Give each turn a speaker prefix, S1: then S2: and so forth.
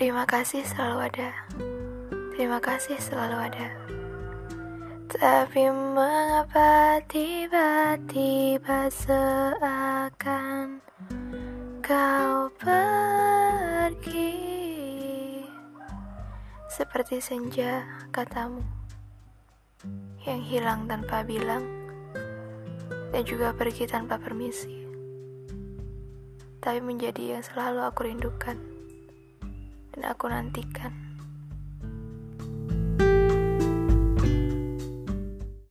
S1: Terima kasih selalu ada. Terima kasih selalu ada. Tapi mengapa tiba-tiba seakan kau pergi Seperti senja katamu Yang hilang tanpa bilang Dan juga pergi tanpa permisi Tapi menjadi yang selalu aku rindukan Dan aku nantikan